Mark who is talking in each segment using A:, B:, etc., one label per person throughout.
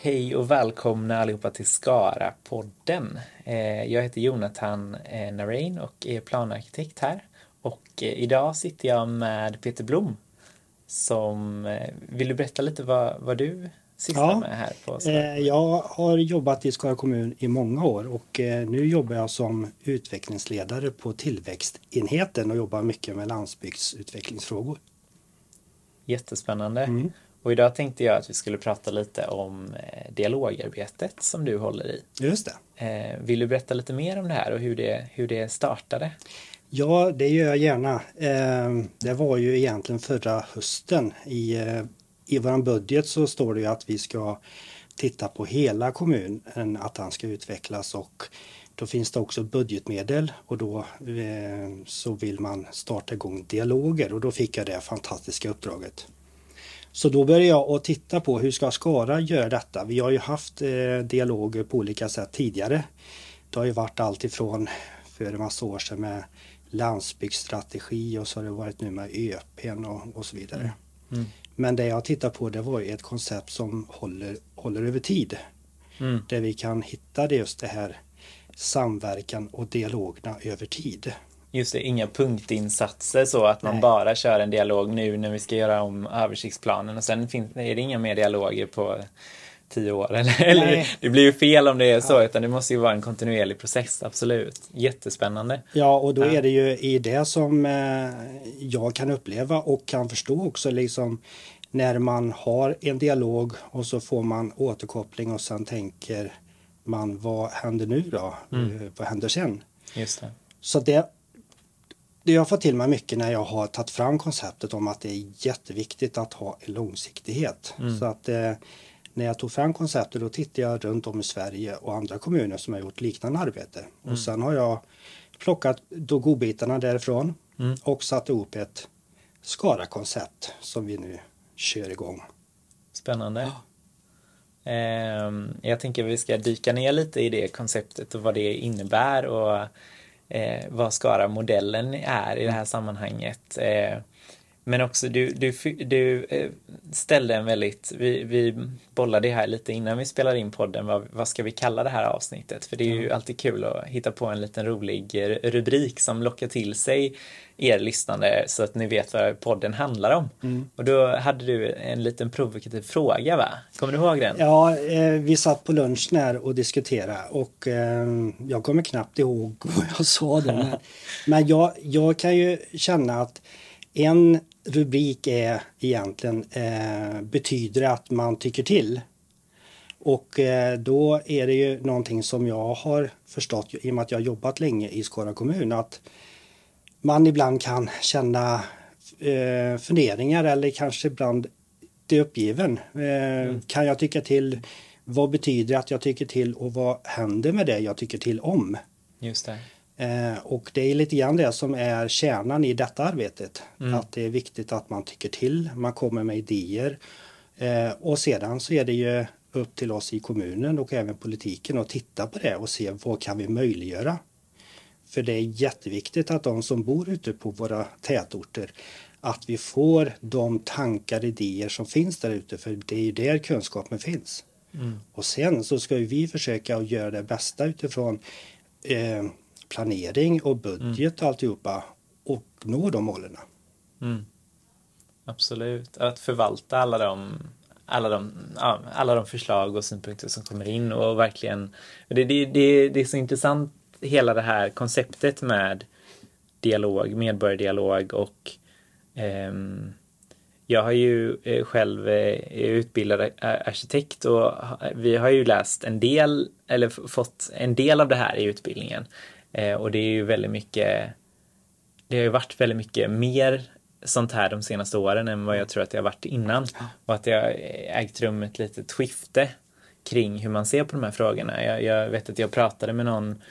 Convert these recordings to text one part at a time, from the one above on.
A: Hej och välkomna allihopa till Skara-podden. Eh, jag heter Jonathan eh, Narain och är planarkitekt här. Och eh, idag sitter jag med Peter Blom. Som, vill du berätta lite vad, vad du sysslar ja, med här på
B: Skara? Jag har jobbat i Skara kommun i många år och nu jobbar jag som utvecklingsledare på tillväxtenheten och jobbar mycket med landsbygdsutvecklingsfrågor.
A: Jättespännande. Mm. Och idag tänkte jag att vi skulle prata lite om eh, dialogarbetet som du håller i.
B: Just
A: det. Eh, vill du berätta lite mer om det här och hur det, hur det startade?
B: Ja, det gör jag gärna. Eh, det var ju egentligen förra hösten. I, i vår budget så står det ju att vi ska titta på hela kommunen, att den ska utvecklas och då finns det också budgetmedel och då så vill man starta igång dialoger och då fick jag det fantastiska uppdraget. Så då började jag att titta på hur ska Skara göra detta? Vi har ju haft eh, dialoger på olika sätt tidigare. Det har ju varit allt ifrån för en massa år sedan med landsbygdsstrategi och så har det varit nu med ÖPn och, och så vidare. Mm. Mm. Men det jag tittar på det var ett koncept som håller, håller över tid. Mm. Där vi kan hitta det just det här samverkan och dialogerna över tid.
A: Just det, inga punktinsatser så att man Nej. bara kör en dialog nu när vi ska göra om översiktsplanen och sen finns, är det inga mer dialoger på tio år. Eller, det blir ju fel om det är så, ja. utan det måste ju vara en kontinuerlig process, absolut. Jättespännande.
B: Ja, och då är det ju i det som eh, jag kan uppleva och kan förstå också liksom när man har en dialog och så får man återkoppling och sen tänker man vad händer nu då? Mm. Eh, vad händer sen?
A: Just det.
B: Så det det jag fått till mig mycket när jag har tagit fram konceptet om att det är jätteviktigt att ha en långsiktighet. Mm. Så att eh, när jag tog fram konceptet då tittade jag runt om i Sverige och andra kommuner som har gjort liknande arbete. Mm. Och sen har jag plockat då godbitarna därifrån mm. och satt ihop ett Skara-koncept som vi nu kör igång.
A: Spännande. Ja. Ehm, jag tänker att vi ska dyka ner lite i det konceptet och vad det innebär och eh, vad Skara-modellen är i det här sammanhanget. Eh, men också du, du, du eh, ställde en väldigt, vi, vi bollade här lite innan vi spelade in podden, vad, vad ska vi kalla det här avsnittet? För det är ju alltid kul att hitta på en liten rolig rubrik som lockar till sig er lyssnande så att ni vet vad podden handlar om. Mm. Och då hade du en liten provokativ fråga va? Kommer du ihåg den?
B: Ja, eh, vi satt på lunchen här och diskuterade och eh, jag kommer knappt ihåg vad jag sa då. Men, men jag, jag kan ju känna att en rubrik är egentligen eh, betyder att man tycker till. Och eh, då är det ju någonting som jag har förstått i och med att jag jobbat länge i Skara kommun att man ibland kan känna eh, funderingar eller kanske ibland det uppgiven. Eh, mm. Kan jag tycka till? Vad betyder att jag tycker till och vad händer med det jag tycker till om?
A: Just det.
B: Eh, och det är lite grann det som är kärnan i detta arbetet. Mm. Att det är viktigt att man tycker till, man kommer med idéer. Eh, och sedan så är det ju upp till oss i kommunen och även politiken att titta på det och se vad kan vi möjliggöra. För det är jätteviktigt att de som bor ute på våra tätorter att vi får de tankar, idéer som finns där ute för det är ju där kunskapen finns. Mm. Och sen så ska vi försöka att göra det bästa utifrån eh, planering och budget mm. och alltihopa och nå de målen.
A: Mm. Absolut, att förvalta alla de, alla, de, alla de förslag och synpunkter som kommer in och verkligen det, det, det, det är så intressant hela det här konceptet med dialog, medborgardialog och eh, jag har ju eh, själv eh, utbildad arkitekt och vi har ju läst en del eller fått en del av det här i utbildningen. Eh, och det är ju väldigt mycket, det har ju varit väldigt mycket mer sånt här de senaste åren än vad jag tror att det har varit innan. Och att det har ägt rum ett litet skifte kring hur man ser på de här frågorna. Jag, jag vet att jag pratade med någon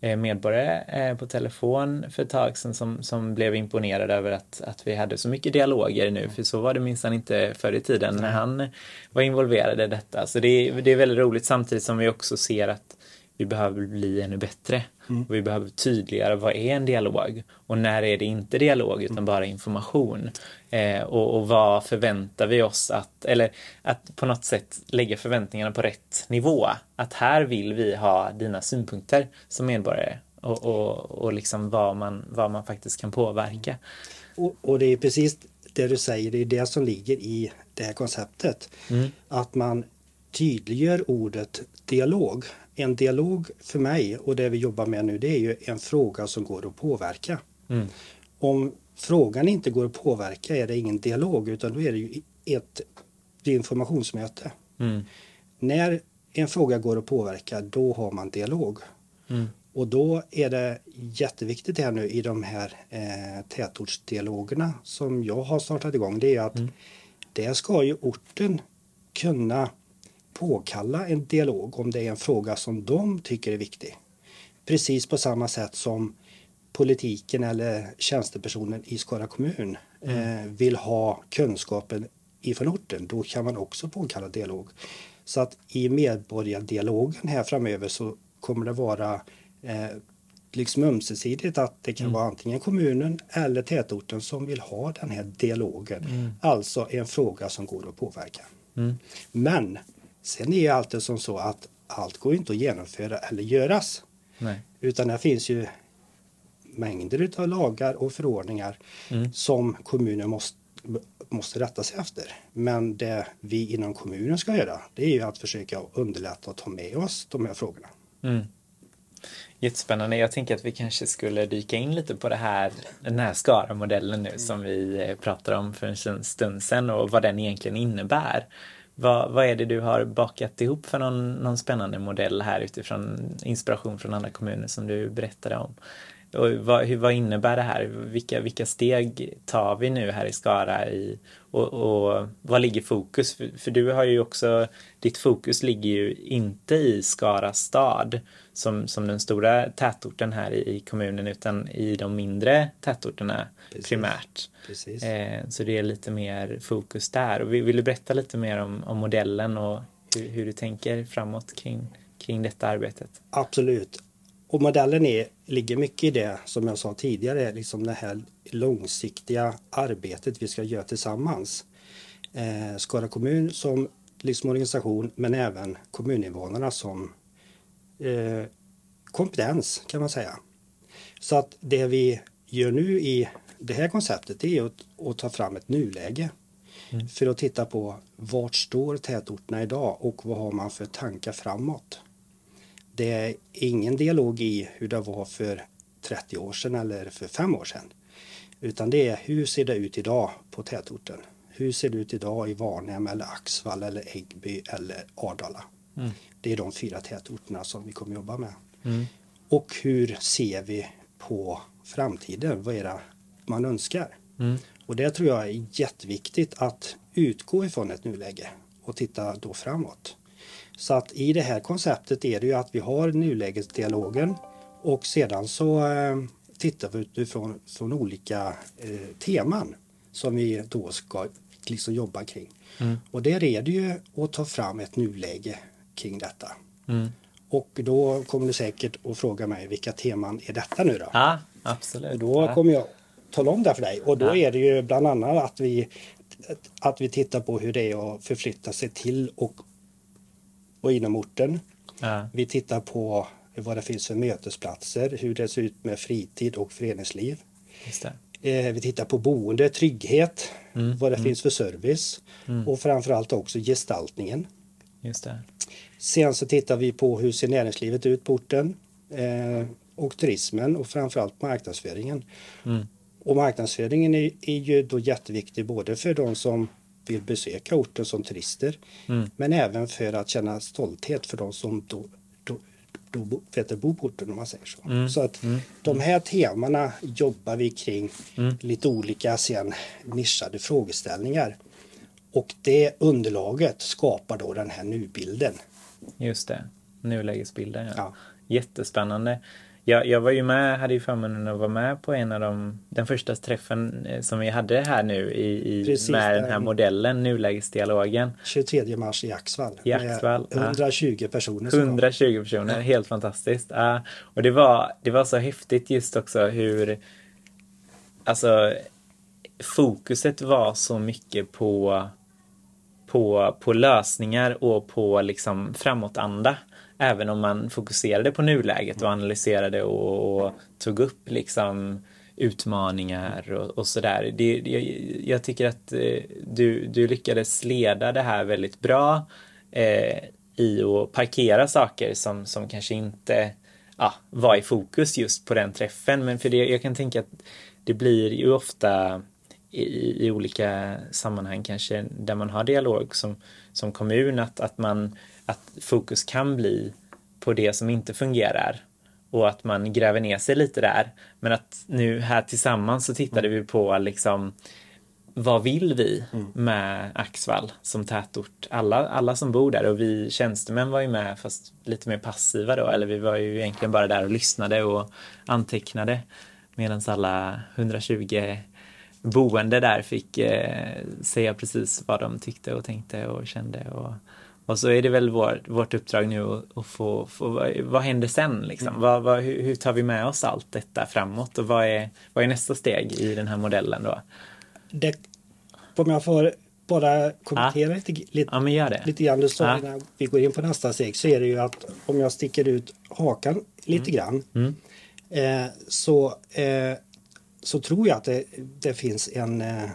A: eh, medborgare eh, på telefon för ett tag sedan som, som blev imponerad över att, att vi hade så mycket dialoger nu, för så var det minsann inte förr i tiden när han var involverad i detta. Så det, det är väldigt roligt samtidigt som vi också ser att vi behöver bli ännu bättre. Mm. Och vi behöver tydliggöra vad är en dialog och när är det inte dialog utan bara information. Eh, och, och vad förväntar vi oss att, eller att på något sätt lägga förväntningarna på rätt nivå. Att här vill vi ha dina synpunkter som medborgare och, och, och liksom vad man, vad man faktiskt kan påverka.
B: Och, och det är precis det du säger, det är det som ligger i det här konceptet. Mm. Att man tydliggör ordet dialog. En dialog för mig och det vi jobbar med nu det är ju en fråga som går att påverka. Mm. Om frågan inte går att påverka är det ingen dialog utan då är det ju ett informationsmöte. Mm. När en fråga går att påverka då har man dialog. Mm. Och då är det jätteviktigt här nu i de här eh, tätortsdialogerna som jag har startat igång. Det är att mm. där ska ju orten kunna påkalla en dialog om det är en fråga som de tycker är viktig. Precis på samma sätt som politiken eller tjänstepersonen i Skara kommun mm. eh, vill ha kunskapen ifrån orten. Då kan man också påkalla dialog. Så att i medborgardialogen här framöver så kommer det vara eh, liksom ömsesidigt att det kan mm. vara antingen kommunen eller tätorten som vill ha den här dialogen. Mm. Alltså en fråga som går att påverka. Mm. Men sen är det alltid som så att allt går inte att genomföra eller göras. Nej. Utan det finns ju mängder av lagar och förordningar mm. som kommunen måste, måste rätta sig efter. Men det vi inom kommunen ska göra det är ju att försöka underlätta och ta med oss de här frågorna. Mm.
A: Jättespännande. Jag tänker att vi kanske skulle dyka in lite på det här, den här Skara-modellen nu som vi eh, pratade om för en stund sedan och vad den egentligen innebär. Vad, vad är det du har bakat ihop för någon, någon spännande modell här utifrån inspiration från andra kommuner som du berättade om? Och vad, hur, vad innebär det här? Vilka, vilka steg tar vi nu här i Skara i, och, och vad ligger fokus? För, för, du har ju också, ditt fokus ligger ju inte i Skara stad som, som den stora tätorten här i, i kommunen utan i de mindre tätorterna Precis. primärt. Precis. Eh, så det är lite mer fokus där. Och vill du berätta lite mer om, om modellen och hur, hur, du tänker framåt kring, kring detta arbetet?
B: Absolut. Och modellen är, ligger mycket i det som jag sa tidigare, liksom det här långsiktiga arbetet vi ska göra tillsammans. Eh, Skara kommun som liksom organisation men även kommuninvånarna som eh, kompetens kan man säga. Så att det vi gör nu i det här konceptet är att, att ta fram ett nuläge. Mm. För att titta på vart står tätorterna idag och vad har man för tankar framåt. Det är ingen dialog i hur det var för 30 år sedan eller för 5 år sedan. Utan det är hur ser det ut idag på tätorten? Hur ser det ut idag i Varnhem eller Axvall eller Äggby eller Ardala? Mm. Det är de fyra tätorterna som vi kommer jobba med. Mm. Och hur ser vi på framtiden? Vad är det man önskar? Mm. Och det tror jag är jätteviktigt att utgå ifrån ett nuläge och titta då framåt. Så att i det här konceptet är det ju att vi har nulägesdialogen och sedan så eh, tittar vi utifrån från olika eh, teman som vi då ska liksom jobba kring. Mm. Och där är det ju att ta fram ett nuläge kring detta. Mm. Och då kommer du säkert att fråga mig vilka teman är detta nu då?
A: Ja, absolut. Och
B: då
A: ja.
B: kommer jag tala om det för dig och då ja. är det ju bland annat att vi att vi tittar på hur det är att förflytta sig till och, och inom orten. Ja. Vi tittar på vad det finns för mötesplatser, hur det ser ut med fritid och föreningsliv. Eh, vi tittar på boende, trygghet, mm. vad det mm. finns för service mm. och framförallt också gestaltningen.
A: Just det.
B: Sen så tittar vi på hur ser näringslivet ut på orten eh, och turismen och framförallt marknadsföringen. Mm. Och marknadsföringen är, är, ju då jätteviktig både för de som vill besöka orten som turister mm. men även för att känna stolthet för de som då, då, då vet, bor på orten om man säger så. Mm. Så att mm. de här temana jobbar vi kring mm. lite olika sen nischade frågeställningar. Och det underlaget skapar då den här nubilden.
A: Just det, nulägesbilden. Ja. ja. Jättespännande. jag, jag var ju med, hade ju förmånen att vara med på en av de, den första träffen eh, som vi hade här nu i, i Precis, med den här modellen, nulägesdialogen.
B: 23 mars i Axvall.
A: I Axvall
B: 120 ja. personer.
A: 120 personer, helt fantastiskt. Ja. Och det var, det var så häftigt just också hur, alltså fokuset var så mycket på på, på lösningar och på liksom framåtanda. Även om man fokuserade på nuläget och analyserade och, och tog upp liksom utmaningar och, och sådär. Jag, jag tycker att eh, du, du lyckades leda det här väldigt bra eh, i att parkera saker som, som kanske inte ja, var i fokus just på den träffen. Men för det, jag kan tänka att det blir ju ofta i, i olika sammanhang kanske där man har dialog som, som kommun att, att, man, att fokus kan bli på det som inte fungerar och att man gräver ner sig lite där. Men att nu här tillsammans så tittade mm. vi på liksom vad vill vi mm. med Axvall som tätort? Alla, alla som bor där och vi tjänstemän var ju med fast lite mer passiva då, eller vi var ju egentligen bara där och lyssnade och antecknade medan alla 120 boende där fick eh, säga precis vad de tyckte och tänkte och kände. Och, och så är det väl vår, vårt uppdrag nu att, att få, få vad, vad händer sen liksom? Mm. Vad, vad, hur, hur, tar vi med oss allt detta framåt och vad är, vad är nästa steg i den här modellen då?
B: Det, om jag får bara kommentera ah. lite, lite,
A: ja, men gör det.
B: lite grann du sa ah. innan vi går in på nästa steg så är det ju att om jag sticker ut hakan lite mm. grann mm. Eh, så eh, så tror jag att det, det finns en, eh,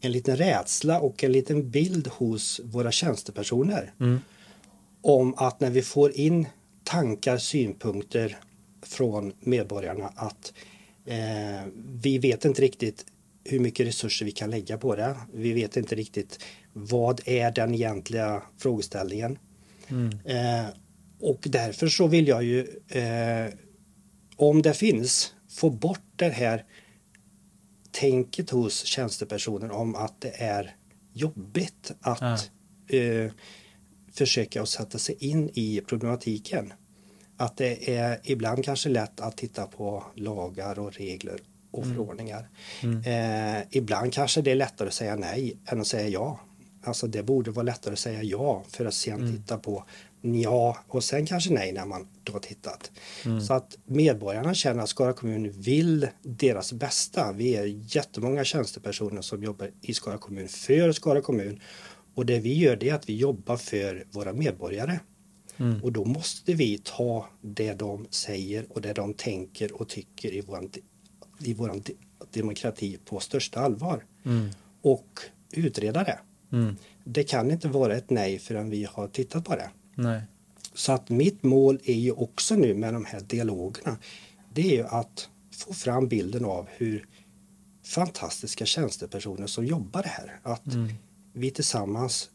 B: en liten rädsla och en liten bild hos våra tjänstepersoner. Mm. Om att när vi får in tankar, synpunkter från medborgarna att eh, vi vet inte riktigt hur mycket resurser vi kan lägga på det. Vi vet inte riktigt vad är den egentliga frågeställningen. Mm. Eh, och därför så vill jag ju eh, om det finns få bort det här tänket hos tjänstepersoner om att det är jobbigt att ja. eh, försöka att sätta sig in i problematiken. Att det är ibland kanske lätt att titta på lagar och regler och mm. förordningar. Mm. Eh, ibland kanske det är lättare att säga nej än att säga ja. Alltså det borde vara lättare att säga ja för att sen mm. titta på ja och sen kanske nej när man då har tittat. Mm. Så att medborgarna känner att Skara kommun vill deras bästa. Vi är jättemånga tjänstepersoner som jobbar i Skara kommun för Skara kommun. Och det vi gör det är att vi jobbar för våra medborgare. Mm. Och då måste vi ta det de säger och det de tänker och tycker i våran, i våran demokrati på största allvar. Mm. Och utreda det. Mm. Det kan inte vara ett nej förrän vi har tittat på det.
A: Nej.
B: Så att mitt mål är ju också nu med de här dialogerna. Det är ju att få fram bilden av hur fantastiska tjänstepersoner som jobbar här. Att mm. vi tillsammans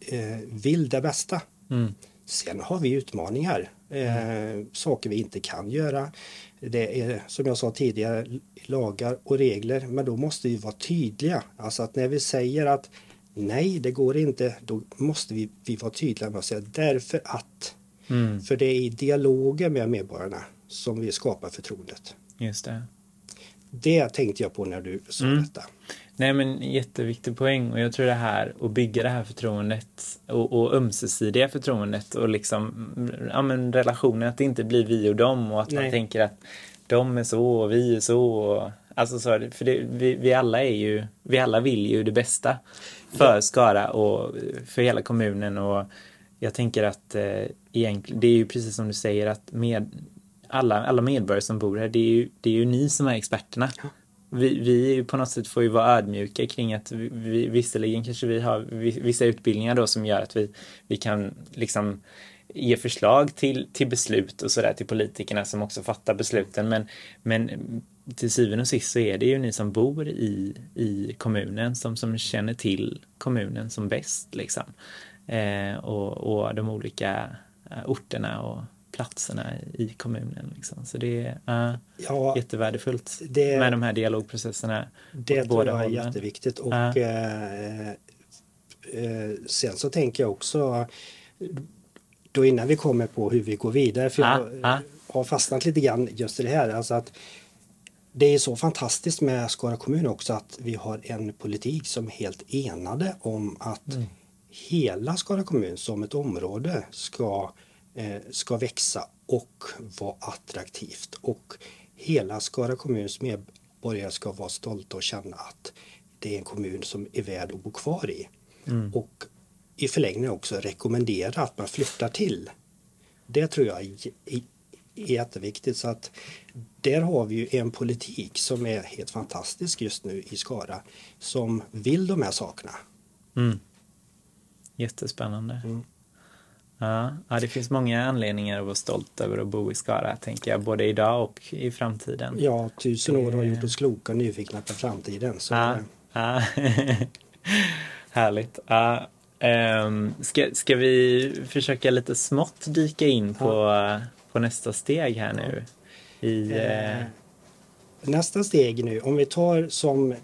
B: eh, vill det bästa. Mm. Sen har vi utmaningar. Eh, mm. Saker vi inte kan göra. Det är som jag sa tidigare lagar och regler. Men då måste vi vara tydliga. Alltså att när vi säger att nej, det går inte. Då måste vi, vi vara tydliga med att säga därför att. Mm. För det är i dialogen med medborgarna som vi skapar förtroendet.
A: Just det.
B: Det tänkte jag på när du sa mm. detta.
A: Nej men jätteviktig poäng och jag tror det här att bygga det här förtroendet och, och ömsesidiga förtroendet och liksom ja, men relationen att det inte blir vi och dem och att Nej. man tänker att de är så och vi är så. Och, alltså så, för det, vi, vi alla är ju, vi alla vill ju det bästa för Skara och för hela kommunen. Och jag tänker att eh, egentligen, det är ju precis som du säger att med alla, alla medborgare som bor här, det är ju, det är ju ni som är experterna. Vi, vi på något sätt får ju vara ödmjuka kring att vi, vi, visserligen kanske vi har vissa utbildningar då som gör att vi, vi kan liksom ge förslag till, till beslut och sådär till politikerna som också fattar besluten. Men, men till syvende och sist så är det ju ni som bor i, i kommunen som, som känner till kommunen som bäst. Liksom. Eh, och, och de olika eh, orterna och platserna i kommunen. Liksom. Så det är uh, ja, jättevärdefullt det, med de här dialogprocesserna.
B: Det tror jag är jätteviktigt. Och, uh. eh, eh, sen så tänker jag också då innan vi kommer på hur vi går vidare, för
A: Ah,
B: jag har fastnat lite grann just i det här. Alltså att det är så fantastiskt med Skara kommun också att vi har en politik som är helt enade om att
A: Mm.
B: hela Skara kommun som ett område ska, eh, ska växa och vara attraktivt. Och hela Skara kommuns medborgare ska vara stolta och känna att det är en kommun som är värd att bo kvar i. Och i förlängningen också rekommendera att man flyttar till. Det tror jag är är jätteviktigt. Så att där har vi ju en politik som är helt fantastisk just nu i Skara som vill de här sakerna.
A: Mm. Jättespännande.
B: Mm.
A: Ja, ja, det finns många anledningar att vara stolt över att bo i Skara, tänker jag, både idag och i framtiden.
B: Ja, tusen år har gjort oss kloka och nyfikna på framtiden. Så,
A: Ja, ja. Härligt. Ja, ehm, ska, ska vi försöka lite smått dyka in på, på nästa steg här nu? I, eh,
B: Eh, Nästa steg nu, om vi tar som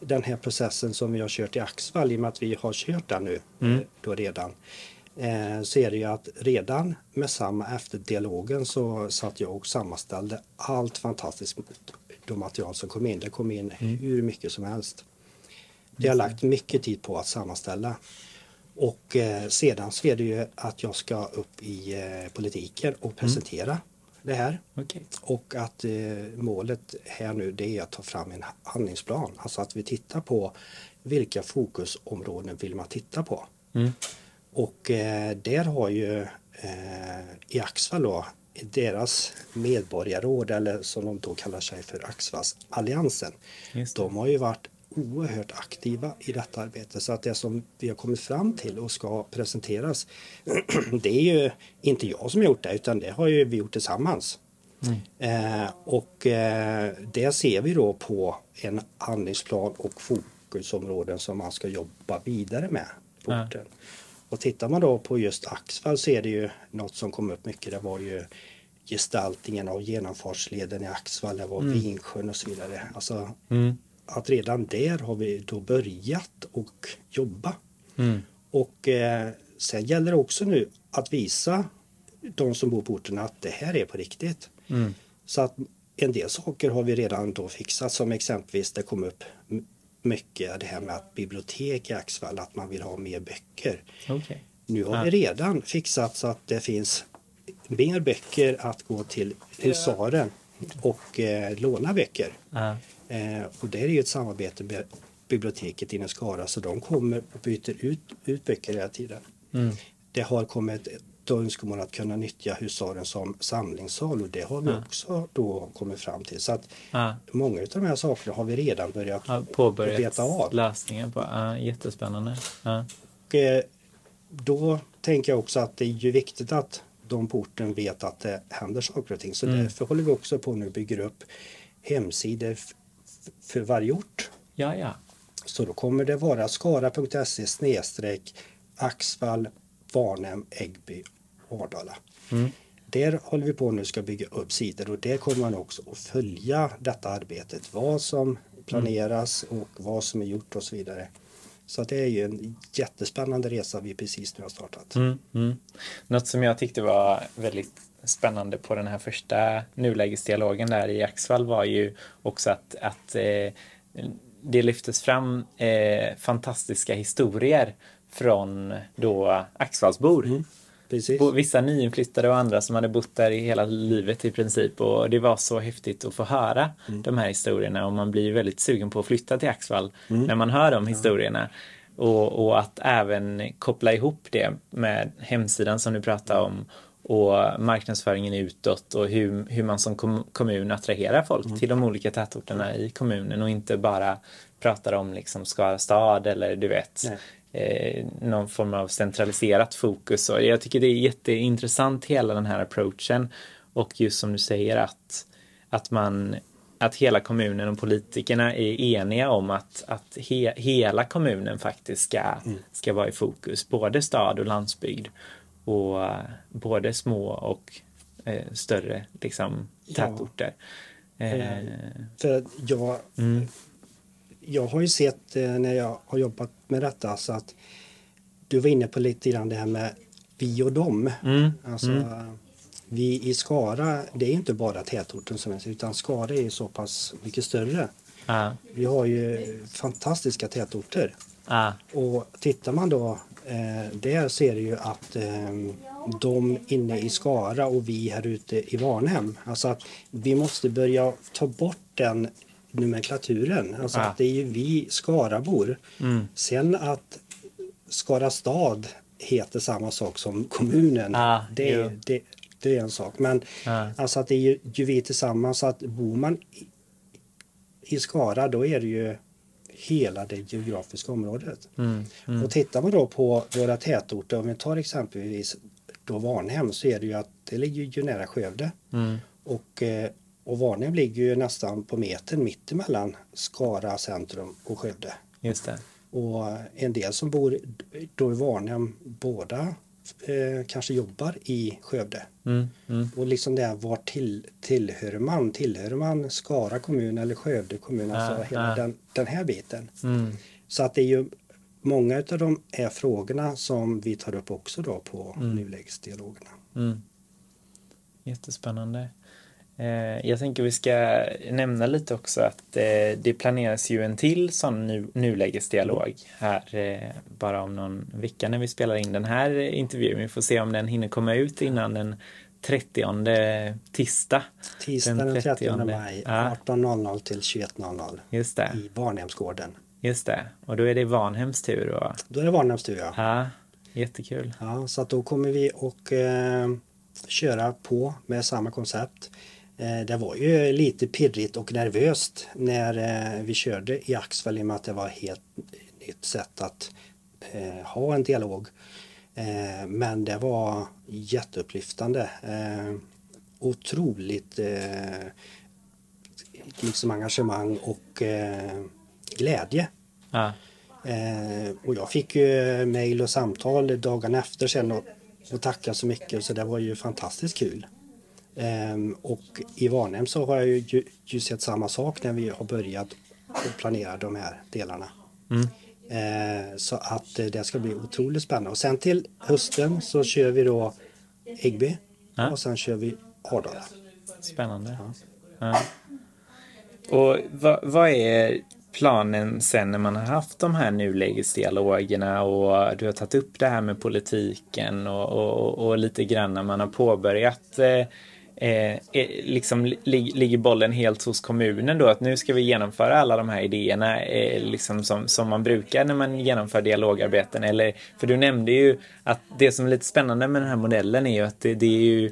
B: den här processen som vi har kört i Axvall, i och med att vi har kört den nu
A: Mm.
B: eh, då redan, eh, så är det ju att redan med samma efter dialogen så satt jag och sammanställde allt fantastiskt de material som kom in. Det kom in hur mycket som helst. Det har lagt mycket tid på att sammanställa. Och eh, sedan så är det ju att jag ska upp i eh, politiken och presentera det här.
A: okej.
B: Och att eh, målet här nu det är att ta fram en handlingsplan. Alltså att vi tittar på vilka fokusområden vill man titta på.
A: Mm.
B: Och där har ju i Axvall då deras medborgarråd eller som de då kallar sig för Axvalsalliansen.
A: Just det.
B: De har ju varit oerhört aktiva i detta arbete så att det som vi har kommit fram till och ska presenteras det är ju inte jag som har gjort det utan det har ju vi gjort tillsammans. Eh, och eh, det ser vi då på en handlingsplan och fokusområden som man ska jobba vidare med på
A: Ja.
B: orten. Och tittar man då på just Axvall så är det ju något som kom upp mycket. Det var ju gestaltningen av genomfartsleden i Axvall, det var Vinsjön och så vidare. Alltså
A: Mm.
B: Att redan där har vi då börjat och jobba.
A: Mm.
B: Och eh, sen gäller det också nu att visa de som bor på orten att det här är på riktigt.
A: Mm.
B: Så att en del saker har vi redan då fixat som exempelvis det kom upp mycket det här med att bibliotek i Axvall, att man vill ha mer böcker.
A: Okej.
B: Nu har
A: Ja.
B: vi redan fixat så att det finns mer böcker att gå till husaren och eh, låna böcker.
A: Ja.
B: Eh, och det är ju ett samarbete med biblioteket inom Skara så de kommer och byter ut, ut böcker hela tiden.
A: Mm.
B: Det har kommit ett önskemål att kunna nyttja husaren som samlingssal och det har vi
A: Ja.
B: också då kommit fram till. Så att
A: Ja.
B: många av de här sakerna har vi redan börjat
A: Har påbörjat
B: beta av.
A: lösningen på. Ja, jättespännande. Ja.
B: Och, eh, då tänker jag också att det är ju viktigt att de på orten vet att det händer saker och ting. Så
A: Mm.
B: därför håller vi också på nu och bygger upp hemsidor för varje ort.
A: ja, ja.
B: Så då kommer det vara skara.se snedstreck Axvall, Varnhem, Äggby, Ardala.
A: Mm.
B: Där håller vi på nu ska bygga upp sidor och där kommer man också att följa detta arbetet. Vad som planeras och vad som är gjort och så vidare. Så att det är ju en jättespännande resa vi precis nu har startat.
A: Mm, mm. Något som jag tyckte var väldigt spännande på den här första nulägesdialogen där i Axvall var ju också att, att eh, det lyftes fram eh, fantastiska historier från då Axvallsbor.
B: Precis.
A: Vissa nyinflyttade och andra som hade bott där i hela livet i princip. Och det var så häftigt att få höra de här historierna. Och man blir väldigt sugen på att flytta till Axvall när man hör de historierna. Och, och att även koppla ihop det med hemsidan som du pratade om. Och marknadsföringen utåt och hur, hur man som kom, kommun attraherar folk till de olika tätorterna i kommunen. Och inte bara pratar om liksom Skara stad eller du vet.
B: Nej.
A: Eh, någon form av centraliserat fokus. Och jag tycker det är jätteintressant hela den här approachen. Och just som du säger att, att man att hela kommunen och politikerna är eniga om att, att he, hela kommunen faktiskt ska, ska vara i fokus. Både stad och landsbygd. Och eh, både små och eh, större liksom,
B: Ja.
A: tätorter. Eh,
B: För att jag,
A: mm,
B: jag har ju sett eh, när jag har jobbat med detta så att du var inne på lite grann det här med vi och dem.
A: Mm.
B: Alltså, Vi i Skara, det är inte bara tätorten som är utan Skara är så pass mycket större.
A: Ja.
B: Vi har ju fantastiska tätorter.
A: Ja.
B: Och tittar man då eh, där ser du ju att eh, de inne i Skara och vi här ute i Varnhem, alltså att vi måste börja ta bort den nomenklaturen. Alltså
A: Ja.
B: att det är ju vi Skarabor.
A: Mm.
B: Sen att Skara stad heter samma sak som kommunen.
A: Ja,
B: det, det, det är en sak. Men
A: Ja.
B: alltså att det är ju, ju vi tillsammans. Så att bor man i, i Skara då är det ju hela det geografiska området.
A: Mm. Mm.
B: Och tittar man då på våra tätorter, om vi tar exempelvis då Varnhem så är det ju att det ligger ju nära Skövde.
A: Mm.
B: Och, eh, och Varnhem ligger ju nästan på metern mittemellan Skara centrum och Skövde.
A: Just det.
B: Och en del som bor då i Varnhem båda eh, kanske jobbar i Skövde.
A: Mm. Mm.
B: Och liksom det här, var till, tillhör man? Tillhör man Skara kommun eller Skövde kommun? Alltså
A: Ja,
B: hela
A: ja.
B: Den, den här biten.
A: Mm.
B: Så att det är ju många av de här frågorna som vi tar upp också då på
A: Mm.
B: nulägesdialogerna.
A: Mm. Jättespännande. Eh, jag tänker vi ska nämna lite också att eh, det planeras ju en till sån nu, nulägesdialog här eh, bara om någon vecka när vi spelar in den här intervjun. Vi får se om den hinner komma ut innan den 30 tisdag.
B: Tisdagen den 30 maj
A: Ja.
B: 18.00 till 21.00
A: Just det,
B: i Varnhemsgården.
A: just det. Och då är det Vanhems tur. Och,
B: Då är det Varnhems tur ja.
A: ja, jättekul.
B: ja. Så att då kommer vi och eh, köra på med samma koncept. Eh, det var ju lite pirrigt och nervöst när eh, vi körde i Axfäll i och med att det var ett helt nytt sätt att eh, ha en dialog. Men det var jätteupplyftande. Otroligt liksom engagemang och glädje.
A: Ja,
B: och jag fick ju mejl och samtal dagen efter sen och, och tacka så mycket så det var ju fantastiskt kul. Ehm, och i Varnhem så har jag ju, ju sett samma sak när vi har börjat och planera de här delarna.
A: Mm.
B: Eh, så att eh, det ska bli otroligt spännande. Och sen till hösten så kör vi då Äggby
A: Ja.
B: och sen kör vi Ardala.
A: spännande. Ja. Och vad, vad är planen sen när man har haft de här nulägesdialogerna och du har tagit upp det här med politiken och, och, och lite grann när man har påbörjat eh, Eh, eh, liksom li, ligger bollen helt hos kommunen då att nu ska vi genomföra alla de här idéerna eh, liksom som, som man brukar när man genomför dialogarbeten eller för du nämnde ju att det som är lite spännande med den här modellen är ju att det, det är ju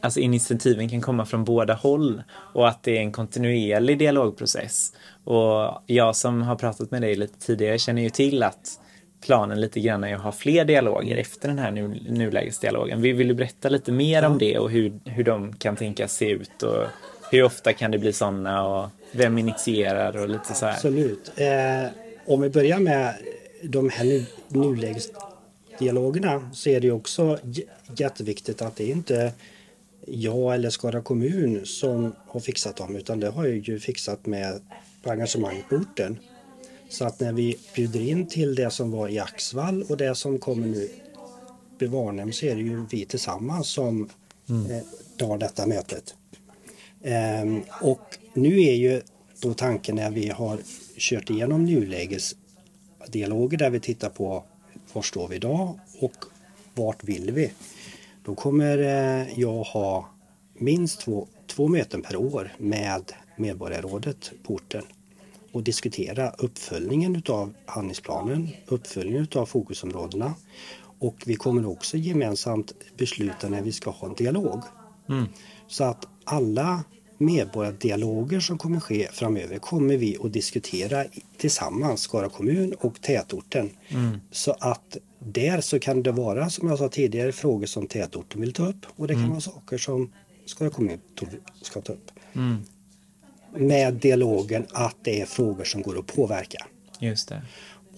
A: Alltså initiativen kan komma från båda håll och att det är en kontinuerlig dialogprocess. Och jag som har pratat med dig lite tidigare känner ju till att planen lite grann är att ha fler dialoger efter den här nu, nulägesdialogen. Vi vill berätta lite mer om det och hur, hur de kan tänkas se ut och hur ofta kan det bli sådana och vem initierar och lite så här.
B: Absolut. Eh, om vi börjar med de här nu, nulägesdialogerna så är det ju också jätteviktigt att det inte jag eller Skara kommun som har fixat dem utan det har jag ju fixat med engagemang på orten. Så att när vi bjuder in till det som var i Axvall och det som kommer nu i Varnhem så är det ju vi tillsammans som eh, tar detta mötet. Ehm, och nu är ju då tanken när vi har kört igenom nulägesdialoger där vi tittar på var står vi idag och vart vill vi? Då kommer eh, jag ha minst två, två möten per år med medborgarrådet på orten och diskutera uppföljningen utav handlingsplanen, uppföljningen utav fokusområdena och vi kommer också gemensamt besluta när vi ska ha en dialog.
A: Mm.
B: Så att alla medborgardialoger som kommer ske framöver kommer vi att diskutera tillsammans, Skara kommun och tätorten.
A: Mm.
B: Så att där så kan det vara, som jag sa tidigare, frågor som tätorten vill ta upp och det kan vara saker som Skara kommun ska ta upp.
A: Mm.
B: Med dialogen att det är frågor som går att påverka.
A: Just det.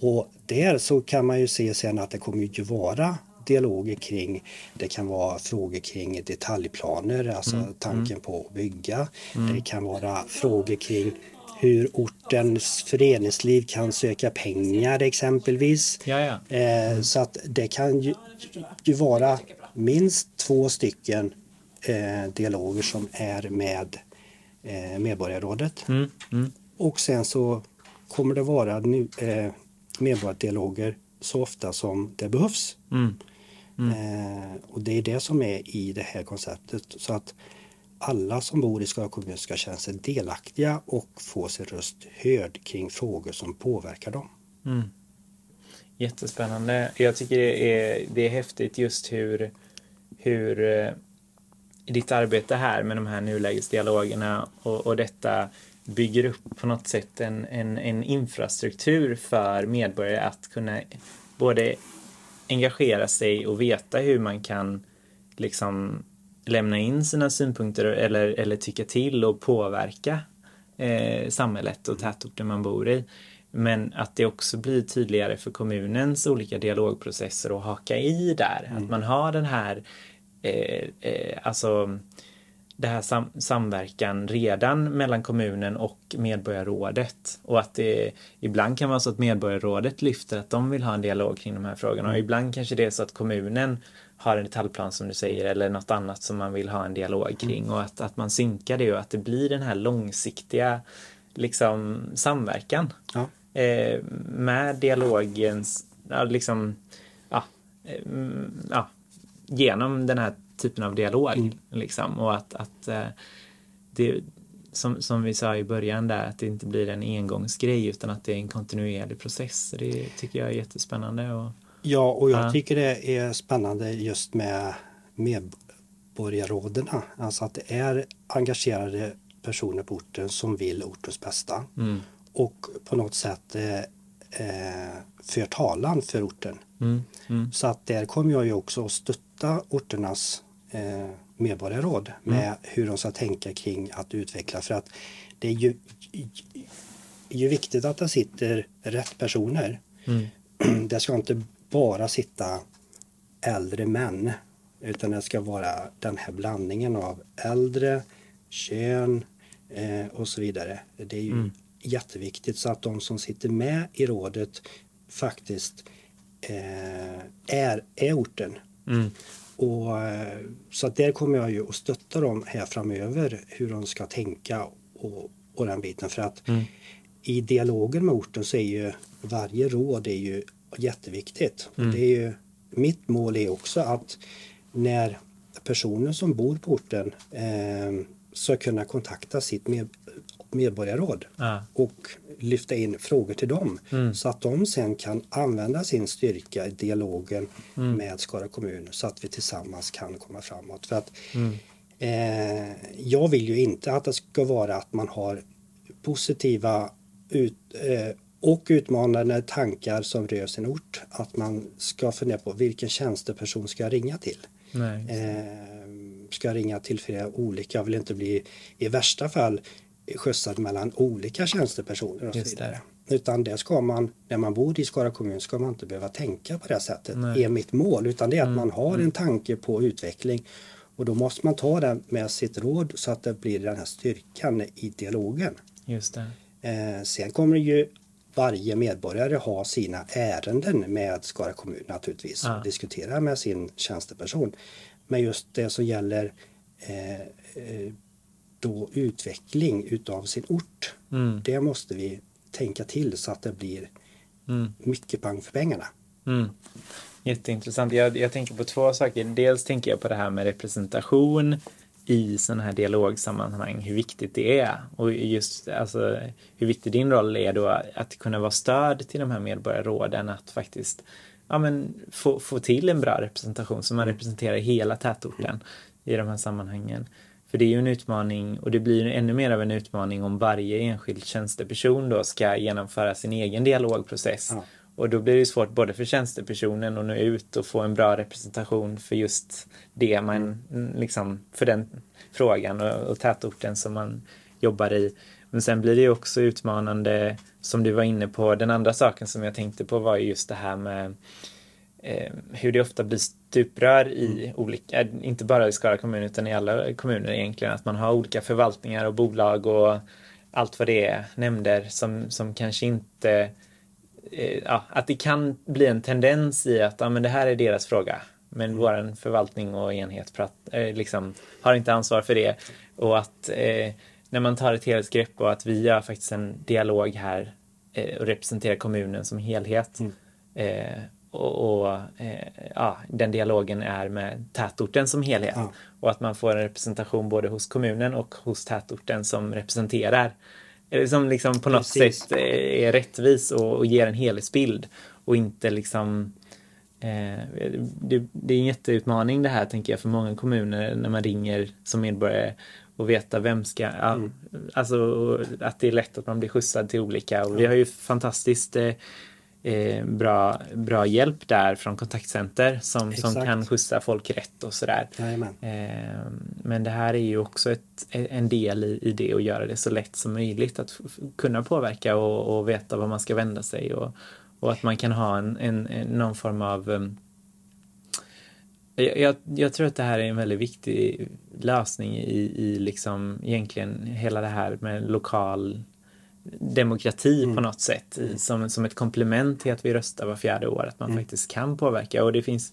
B: Och där så kan man ju se sen att det kommer ju vara dialoger kring, det kan vara frågor kring detaljplaner, alltså
A: Mm.
B: tanken på att bygga. Det kan vara frågor kring hur ortens föreningsliv kan söka pengar exempelvis.
A: Ja, ja.
B: Eh, så att det kan ju, ju vara minst två stycken eh, dialoger som är med eh, medborgarrådet.
A: Mm, mm,
B: Och sen så kommer det vara nu, eh, medborgardialoger så ofta som det behövs.
A: mm.
B: Eh, och det är det som är i det här konceptet. Så att alla som bor i Skara kommun ska känna sig delaktiga och få sin röst hörd kring frågor som påverkar dem.
A: Mm. Jättespännande. Jag tycker det är, det är häftigt just hur, hur ditt arbete här med de här nulägesdialogerna och, och detta bygger upp på något sätt en, en, en infrastruktur för medborgare att kunna både engagera sig och veta hur man kan liksom lämna in sina synpunkter eller, eller tycka till och påverka eh, samhället och tätorten man bor i. Men att det också blir tydligare för kommunens olika dialogprocesser att haka i där. Att man har den här eh, eh, alltså det här sam samverkan redan mellan kommunen och medborgarrådet. Och att det ibland kan vara så att medborgarrådet lyfter att de vill ha en dialog kring de här frågorna. Och ibland kanske det är så att kommunen har en detaljplan som du säger eller något annat som man vill ha en dialog kring. Och att, att man synkar det och att det blir den här långsiktiga liksom, samverkan.
B: Ja.
A: Eh, med dialogens, ja, liksom, ja, eh, mm, ja, genom den här typen av dialog. Liksom, och att, att eh, det, som, som vi sa i början där, att det inte blir en engångsgrej utan att det är en kontinuerlig process. Det tycker jag är jättespännande. Och,
B: Ja, och jag
A: Ja.
B: tycker det är spännande just med medborgarrådena. Alltså att det är engagerade personer på orten som vill ortens bästa
A: mm,
B: och på något sätt eh, eh, för talan för orten.
A: mm, mm,
B: Så att där kommer jag ju också att stötta orternas eh, medborgarråd med hur de ska tänka kring att utveckla för att det är ju, ju viktigt att det sitter rätt personer.
A: mm,
B: Det ska inte bara sitta äldre män utan det ska vara den här blandningen av äldre, kön eh, och så vidare. Det är ju
A: Mm.
B: jätteviktigt så att de som sitter med i rådet faktiskt eh, är, är orten.
A: Mm,
B: Och, eh, så att där kommer jag ju att stötta dem här framöver hur de ska tänka och, och den biten. För att
A: Mm.
B: i dialogen med orten så är ju varje råd är ju jätteviktigt. Och
A: Mm.
B: det är ju, mitt mål är också att när personer som bor på orten eh, ska kunna kontakta sitt med, medborgarråd
A: ja,
B: och lyfta in frågor till dem
A: Mm.
B: så att de sen kan använda sin styrka i dialogen
A: Mm.
B: med Skara kommun så att vi tillsammans kan komma framåt. För att
A: mm,
B: eh, jag vill ju inte att det ska vara att man har positiva ut, eh, och utmanande tankar som rör sin ort. Att man ska fundera på vilken tjänsteperson ska jag ringa till.
A: nej,
B: Eh, ska jag ringa till flera olika, jag vill inte bli i värsta fall skjutsad mellan olika tjänstepersoner och så vidare. Utan det ska man, när man bor i Skara kommun ska man inte behöva tänka på det sättet.
A: Nej.
B: är mitt mål, utan det är att
A: Mm,
B: man har en tanke på utveckling. Och då måste man ta det med sitt råd så att det blir den här styrkan i dialogen.
A: just det.
B: Eh, sen kommer ju varje medborgare ha sina ärenden med Skara kommun naturligtvis.
A: Ja.
B: Och diskutera med sin tjänsteperson. Men just det som gäller eh, eh, då utveckling utav sin ort.
A: Mm,
B: Det måste vi tänka till så att det blir
A: mm.
B: mycket pang för pengarna.
A: Mm. Jätteintressant. Jag, jag tänker på två saker. Dels tänker jag på det här med representation i sådana här dialogsammanhang, hur viktigt det är. Och just alltså, hur viktig din roll är då att kunna vara stöd till de här medborgarråden, att faktiskt ja, men, få, få till en bra representation så man representerar hela tätorten i de här sammanhangen. För det är ju en utmaning och det blir ännu mer av en utmaning om varje enskild tjänsteperson då ska genomföra sin egen dialogprocess.
B: Ja.
A: Och då blir det svårt både för tjänstepersonen att nå ut och få en bra representation för just det man, liksom, för den frågan och, och tätorten som man jobbar i. Men sen blir det ju också utmanande, som du var inne på, den andra saken som jag tänkte på var ju just det här med eh, hur det ofta blir stuprör i olika, inte bara i Skara kommun utan i alla kommuner egentligen, att man har olika förvaltningar och bolag och allt vad det är, nämnder som, som kanske inte eh, ja, att det kan bli en tendens i att ja, men det här är deras fråga. Men vår förvaltning och enhet prat, eh, liksom, har inte ansvar för det. Och att eh, när man tar ett helhetsgrepp och att vi har faktiskt en dialog här eh, och representerar kommunen som helhet. Mm. Eh, och, och eh, ja, den dialogen är med tätorten som helhet. Ja. Och att man får en representation både hos kommunen och hos tätorten som representerar som liksom på något Precis. sätt är rättvis och, och ger en helhetsbild och inte liksom eh, det, det, är en jätteutmaning det här tänker jag för många kommuner när man ringer som medborgare och veta vem ska, mm. alltså att det är lätt att man blir skjutsad till olika och vi har ju fantastiskt eh, eh, bra, bra hjälp där från kontaktcenter som, som kan skjutsa folk rätt och sådär. Eh, men det här är ju också ett, en del i, i det och göra det så lätt som möjligt att kunna påverka och, och veta var man ska vända sig och, och att man kan ha en, en, en någon form av um, jag, jag, tror att det här är en väldigt viktig lösning i, i liksom egentligen hela det här med lokal demokrati mm. på något sätt i, som, som ett komplement till att vi röstar var fjärde år, att man mm. faktiskt kan påverka och det finns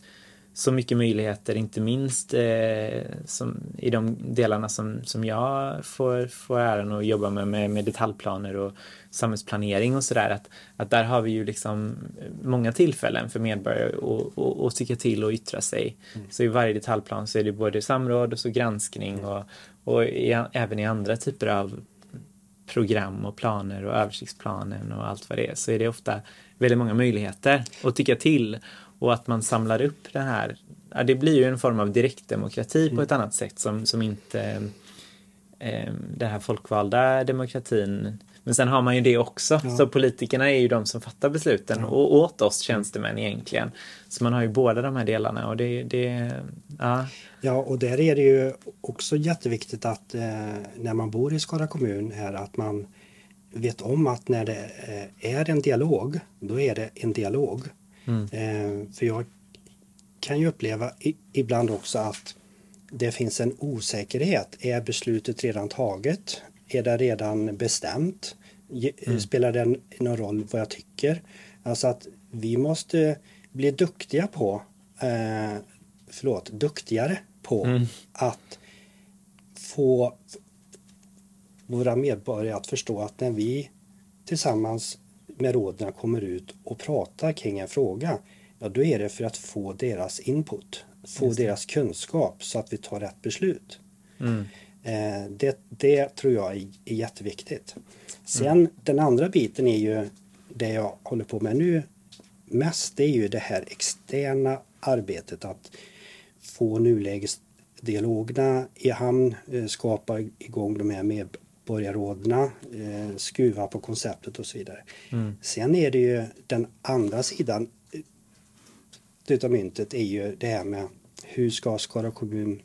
A: så mycket möjligheter, inte minst eh, som, i de delarna som, som jag får, får äran att jobba med, med, med detaljplaner och samhällsplanering och sådär. Att, att där har vi ju liksom många tillfällen för medborgare att, att, tycka till och yttra sig. Mm. Så i varje detaljplan så är det både samråd och så granskning mm. och, och i, även i andra typer av program och planer och översiktsplanen och allt vad det är så är det ofta väldigt många möjligheter att tycka till och att man samlar upp det här. Ja, det blir ju en form av direktdemokrati mm. på ett annat sätt som, som inte eh, den här folkvalda demokratin men sen har man ju det också. Ja. Så politikerna är ju de som fattar besluten ja. och åt oss tjänstemän egentligen. Så man har ju båda de här delarna och det, det ja.
B: Ja, och där är det ju också jätteviktigt att eh, när man bor i Skara kommun är att man vet om att när det eh, är en dialog, då är det en dialog. Mm. Eh, för jag kan ju uppleva i, ibland också att det finns en osäkerhet. Är beslutet redan taget? Är det redan bestämt? Mm. Spelar det någon roll vad jag tycker? Alltså att vi måste bli duktiga på, eh, förlåt, duktigare på mm. att få våra medborgare att förstå att när vi tillsammans med råden kommer ut och pratar kring en fråga, ja då är det för att få deras input, få deras kunskap så att vi tar rätt beslut. Mm. Eh, det, det tror jag är, är jätteviktigt. Sen mm. den andra biten är ju det jag håller på med nu mest. Det är ju det här externa arbetet att få nulägesdialogerna i hamn, eh, skapa igång de här medborgarråden, eh, skruva på konceptet och så vidare. Mm. Sen är det ju den andra sidan utav myntet är ju det här med hur ska Skara kommun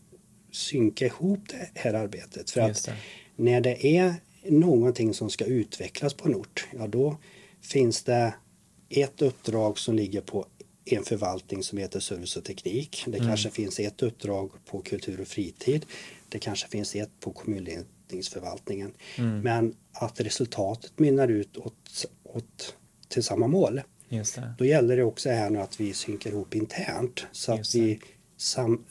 B: synka ihop det här arbetet. För att när det är någonting som ska utvecklas på en ort, ja då finns det ett uppdrag som ligger på en förvaltning som heter service och teknik. Det mm. kanske finns ett uppdrag på kultur och fritid. Det kanske finns ett på kommunledningsförvaltningen. Mm. Men att resultatet mynnar ut åt, åt, till samma mål. Då gäller det också här nu att vi synkar ihop internt så att vi sam,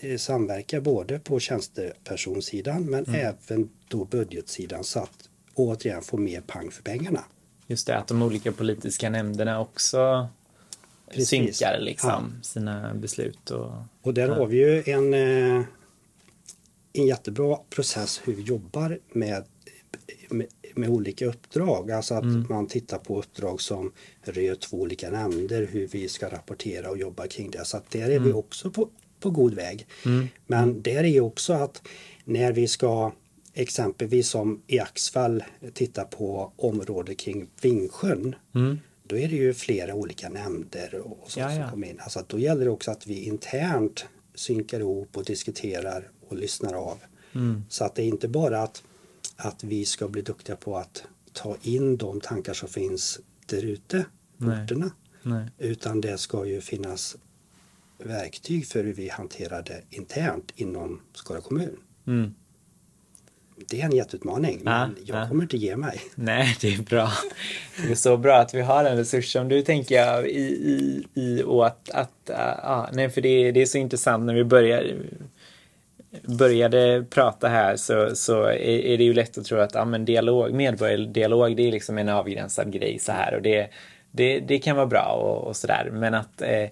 B: eh, samverkar både på tjänstepersonsidan men mm. även då budgetsidan så att återigen få mer pang för pengarna.
A: Just det, att de olika politiska nämnderna också Precis. synkar liksom ja. sina beslut. Och,
B: och där ja. har vi ju en, eh, en jättebra process hur vi jobbar med, med, med olika uppdrag. Alltså att mm. man tittar på uppdrag som rör två olika nämnder, hur vi ska rapportera och jobba kring det. Så att där är mm. vi också på, på god väg. Mm. Men där är också att när vi ska exempelvis som i Axfall titta på området kring Vingsjön. Mm. Då är det ju flera olika nämnder och så som kommer in. Alltså då gäller det också att vi internt synkar ihop och diskuterar och lyssnar av. Mm. Så att det är inte bara att, att vi ska bli duktiga på att ta in de tankar som finns där ute på orterna.
A: Nej.
B: Utan det ska ju finnas verktyg för hur vi hanterar det internt inom Skara kommun.
A: Mm.
B: Det är en jätteutmaning, men
A: Ja,
B: jag
A: ja.
B: kommer inte ge mig.
A: Nej, det är bra. Det är så bra att vi har en resurs som du tänker jag i, i, i och att, att äh, ja, nej, för det, det är så intressant när vi börjar började prata här så, så är, är det ju lätt att tro att ja, men dialog, medborgardialog det är liksom en avgränsad grej så här och det, det, det kan vara bra och, och sådär men att eh,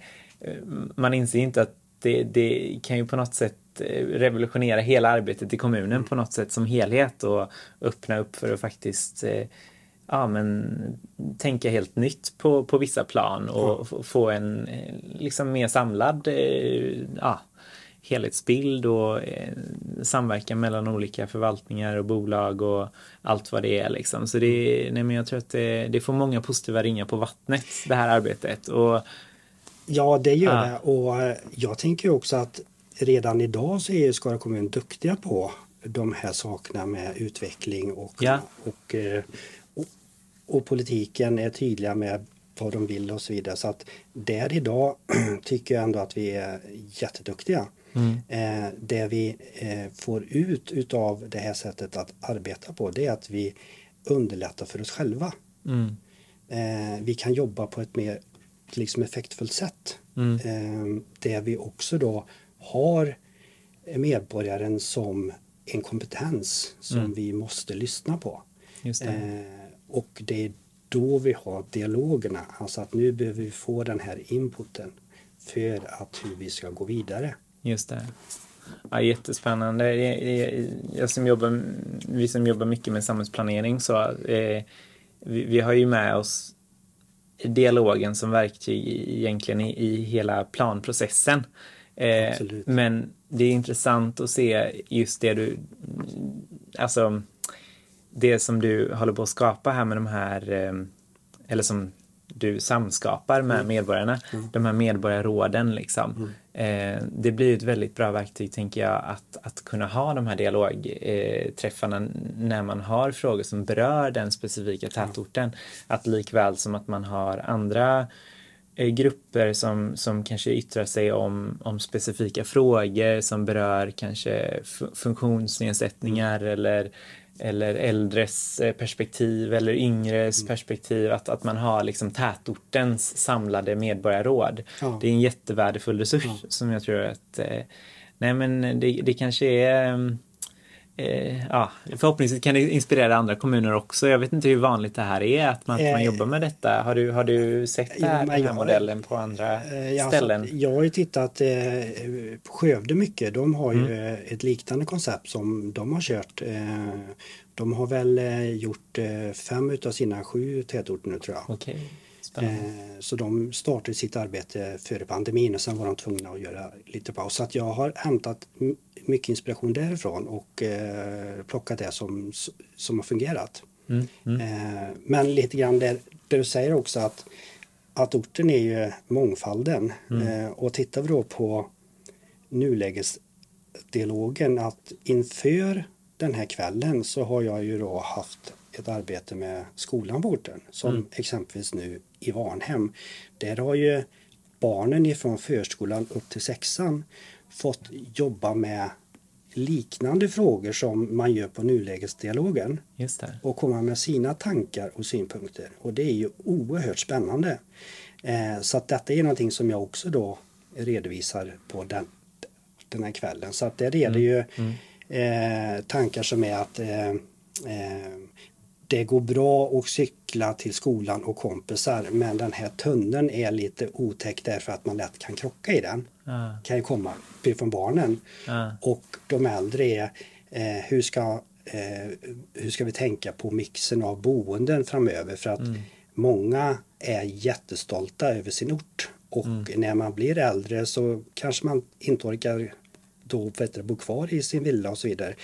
A: man inser inte att det, det kan ju på något sätt eh, revolutionera hela arbetet i kommunen på något sätt som helhet och öppna upp för att faktiskt eh, ja, men, tänka helt nytt på, på vissa plan och f- få en eh, liksom mer samlad eh, ja, helhetsbild och eh, samverkan mellan olika förvaltningar och bolag och allt vad det är liksom. Så det, nej, men jag tror att det, det får många positiva ringar på vattnet det här arbetet. Och,
B: Ja, det gör
A: Ja.
B: det. Och jag tänker också att redan idag så är Skara kommun duktiga på de här sakerna med utveckling och,
A: Ja.
B: och, eh, och, och politiken är tydliga med vad de vill och så vidare. Så att där idag tycker jag ändå att vi är jätteduktiga. Eh, det vi eh, får ut utav det här sättet att arbeta på det är att vi underlättar för oss själva.
A: mm,
B: Eh, vi kan jobba på ett mer liksom effektfullt sätt.
A: Mm.
B: Eh, där vi också då har medborgaren som en kompetens som
A: Mm.
B: vi måste lyssna på.
A: det.
B: Eh, och det är då vi har dialogerna, alltså att nu behöver vi få den här inputen för att hur vi ska gå vidare.
A: Just det. Ja, jättespännande. Jag, som jobbar, vi som jobbar mycket med samhällsplanering så eh, vi, vi har ju med oss dialogen som verktyg egentligen i, i hela planprocessen. Eh, men det är intressant att se just det du, alltså det som du håller på att skapa här med de här, eh, eller som du samskapar med medborgarna, de här medborgarråden liksom. Eh, det blir ett väldigt bra verktyg tänker jag att, att kunna ha de här dialogträffarna när man har frågor som berör den specifika tätorten. Att likväl som att man har andra eh, grupper som, som kanske yttrar sig om, om specifika frågor som berör kanske fu- funktionsnedsättningar eller, eller äldres eh, perspektiv eller yngres perspektiv. Att, att man har liksom tätortens samlade medborgarråd.
B: Ja.
A: Det är en jättevärdefull resurs som jag tror att eh, Nej men det, det kanske är mm, Eh, ja, förhoppningsvis kan det inspirera andra kommuner också. Jag vet inte hur vanligt det här är att man, att man
B: Eh,
A: jobbar med detta. Har du, har du sett det här, den här
B: jag-
A: modellen på andra
B: Eh, ja,
A: ställen?
B: alltså, jag har ju tittat eh, på Skövde mycket. De har ju
A: Mm.
B: eh, ett liknande koncept som de har kört. Eh, de har väl eh, gjort eh, fem utav sina sju tätorter nu tror jag.
A: Okej,
B: Eh, Så de startade sitt arbete före pandemin och sen var de tvungna att göra lite paus. Så att jag har hämtat mycket inspiration därifrån och eh, plockat det som, som har fungerat.
A: Mm, mm,
B: Eh, Men lite grann där, där du säger också att, att orten är ju mångfalden. Eh, Och tittar vi då på nulägesdialogen att inför den här kvällen så har jag ju då haft ett arbete med skolan på orten som exempelvis nu i Varnhem. Där har ju barnen ifrån förskolan upp till sexan fått jobba med liknande frågor som man gör på nulägesdialogen
A: Just det.
B: och komma med sina tankar och synpunkter. Och det är ju oerhört spännande. Eh, så att detta är någonting som jag också då redovisar på den, den här kvällen. Så att där är det ju eh, tankar som är att eh, eh, det går bra att cykla till skolan och kompisar men den här tunneln är lite otäck därför att man lätt kan krocka i den.
A: Ah,
B: Kan ju komma från barnen.
A: ah,
B: Och de äldre är eh, hur, ska, eh, hur ska vi tänka på mixen av boenden framöver? För att många är jättestolta över sin ort. Och när man blir äldre så kanske man inte orkar då vet du, bo kvar i sin villa och så vidare.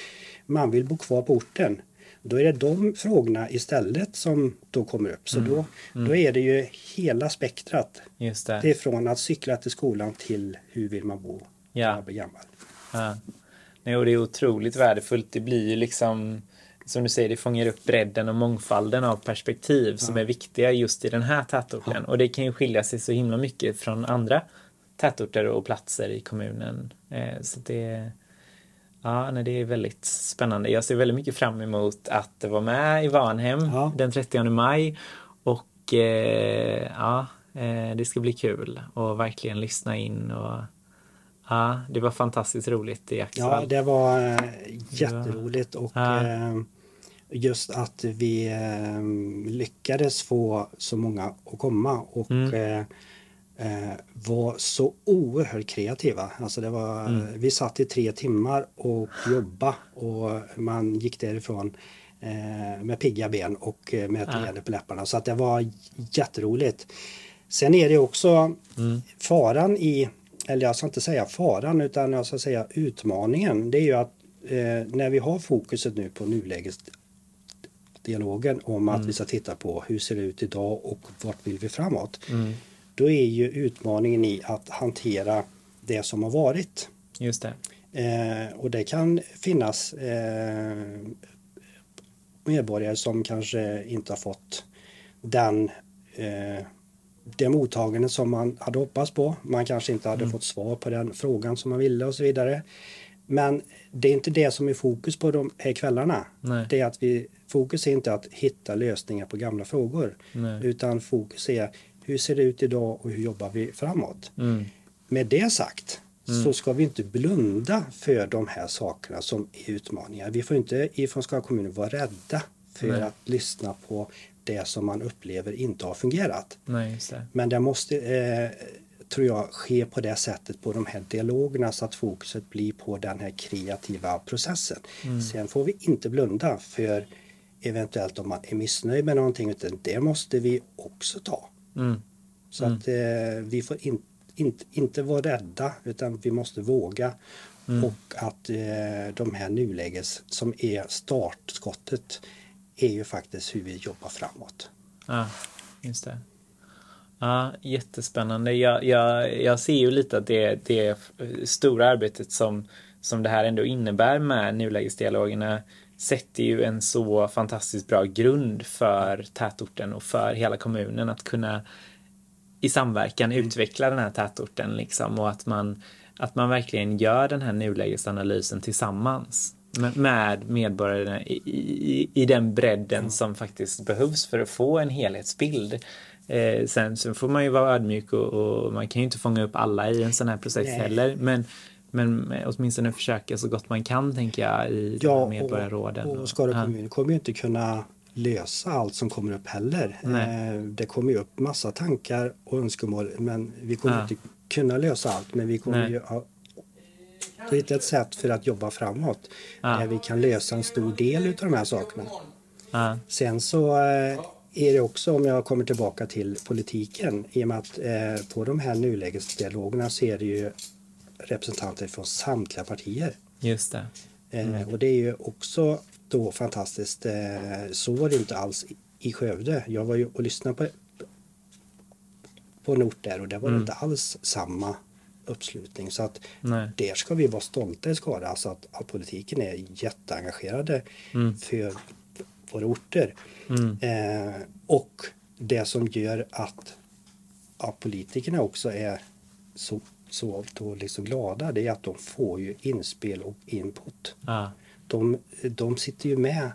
B: Man vill bo kvar på orten. Då är det de frågorna istället som då kommer upp. Så då, då är det ju hela spektrat.
A: just det.
B: Det är från att cykla till skolan till hur vill man bo när
A: Ja.
B: man blir gammal.
A: Ja. Nej, och det är otroligt värdefullt. Det blir ju liksom som du säger, det fångar upp bredden och mångfalden av perspektiv som är viktiga just i den här tätorten. Och det kan ju skilja sig så himla mycket från andra tätorter och platser i kommunen. Eh, så det, ja, nej, det är väldigt spännande. Jag ser väldigt mycket fram emot att vara med i Vanhem
B: Ja.
A: den 30 maj. Och eh, ja, eh, det ska bli kul och verkligen lyssna in och ja, det var fantastiskt roligt i
B: Ja,
A: Axvall.
B: det var eh, jätteroligt och
A: Ja.
B: eh, just att vi eh, lyckades få så många att komma och
A: Mm.
B: Eh, var så oerhört kreativa. Alltså det var,
A: Mm.
B: Vi satt i tre timmar och jobba och man gick därifrån eh, med pigga ben och eh, med ett leende på läpparna. Så att det var jätteroligt. Sen är det också
A: Mm.
B: faran i, eller jag ska inte säga faran utan jag ska säga utmaningen. Det är ju att eh, när vi har fokuset nu på nulägesdialogen om att vi ska titta på hur ser det ut idag och vart vill vi framåt.
A: Mm,
B: Då är ju utmaningen i att hantera det som har varit.
A: just det.
B: Eh, och det kan finnas eh, medborgare som kanske inte har fått den eh, det mottagande som man hade hoppats på. Man kanske inte hade fått svar på den frågan som man ville och så vidare. Men det är inte det som är fokus på de här kvällarna.
A: Nej.
B: Det är att vi, fokus är inte att hitta lösningar på gamla frågor.
A: Nej.
B: Utan fokus är hur ser det ut idag och hur jobbar vi framåt?
A: Mm,
B: Med det sagt så ska vi inte blunda för de här sakerna som är utmaningar. Vi får inte ifrån Skara kommun vara rädda för
A: Nej.
B: att lyssna på det som man upplever inte har fungerat.
A: nej, det.
B: Men det måste, eh, tror jag, ske på det sättet på de här dialogerna så att fokuset blir på den här kreativa processen. Sen får vi inte blunda för eventuellt om man är missnöjd med någonting utan det måste vi också ta.
A: Mm,
B: Så att eh, vi får in, inte- inte vara rädda utan vi måste våga. Och att eh, de här nuläges som är startskottet är ju faktiskt hur vi jobbar framåt.
A: ja, just det. Ja, jättespännande. Jag, jag, jag ser ju lite att det, det stora arbetet som, som det här ändå innebär med nulägesdialogerna sätter ju en så fantastiskt bra grund för tätorten och för hela kommunen att kunna i samverkan utveckla den här tätorten liksom och att man, att man verkligen gör den här nulägesanalysen tillsammans med, med medborgarna i, i, i den bredden som faktiskt behövs för att få en helhetsbild. Eh, sen så får man ju vara ödmjuk och, och man kan ju inte fånga upp alla i en sån här process
B: Nej.
A: heller men men åtminstone försöka så gott man kan tänker jag i
B: Ja,
A: medborgarråden.
B: och, och Skara
A: Ja.
B: kommun kommer ju inte kunna lösa allt som kommer upp heller. Eh, det kommer ju upp massa tankar och önskemål men vi kommer
A: Ja.
B: inte kunna lösa allt men vi kommer
A: Nej.
B: ju ha hitta ett sätt för att jobba framåt
A: Ja.
B: där vi kan lösa en stor del av de här sakerna.
A: Ja,
B: Sen så eh, är det också, om jag kommer tillbaka till politiken, i och med att eh, på de här nulägesdialogerna så är det ju representanter från samtliga partier.
A: just det.
B: Eh, och det är ju också då fantastiskt. Eh, så var det inte alls i, Skövde. Jag var ju och lyssnade på, på en ort där och det var inte alls samma uppslutning. Så att
A: Nej.
B: där ska vi vara stolta i Skara. Alltså att, att politiken är jätteengagerade för våra orter.
A: Mm.
B: Eh, och det som gör att ja, politikerna också är så, så då liksom glada det är att de får ju inspel och input.
A: Ja,
B: De, de sitter ju med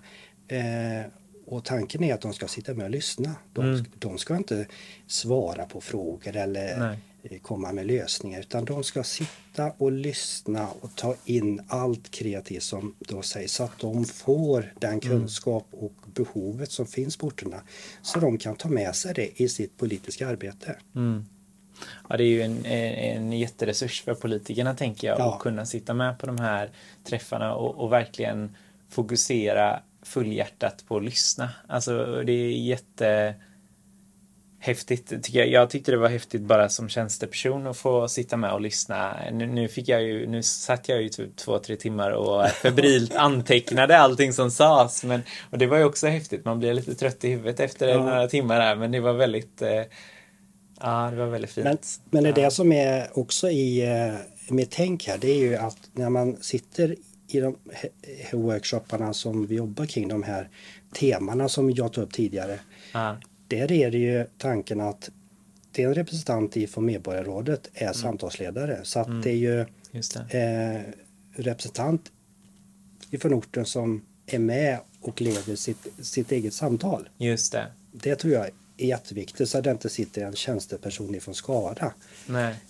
B: eh, och tanken är att de ska sitta med och lyssna. De,
A: Mm.
B: de ska inte svara på frågor eller
A: Nej.
B: komma med lösningar utan de ska sitta och lyssna och ta in allt kreativt som då sägs så att de får den kunskap och behovet som finns på orterna så de kan ta med sig det i sitt politiska arbete.
A: Mm. Ja, det är ju en, en, jätteresurs för politikerna tänker jag
B: Ja.
A: att kunna sitta med på de här träffarna och, och verkligen fokusera fullhjärtat på att lyssna. Alltså det är jätte häftigt tycker jag. Jag tyckte det var häftigt bara som tjänsteperson att få sitta med och lyssna. Nu, nu fick jag ju, nu satt jag ju typ två, tre timmar och febrilt antecknade allting som sades. Men, och det var ju också häftigt. Man blir lite trött i huvudet efter
B: Ja.
A: några timmar där. Men det var väldigt eh, Ja, det var väldigt fint.
B: Men, men det är det som är också i eh, mitt tänk här, det är ju att när man sitter i de workshopparna som vi jobbar kring, de här temana som jag tog upp tidigare.
A: Ja.
B: Där är det ju tanken att det är en representant ifrån medborgarrådet är
A: Mm.
B: samtalsledare. Så att det är ju
A: det.
B: eh, representant ifrån orten som är med och leder sitt, sitt eget samtal.
A: Just det.
B: Det tror jag är jätteviktigt så att det inte sitter en tjänsteperson ifrån Skara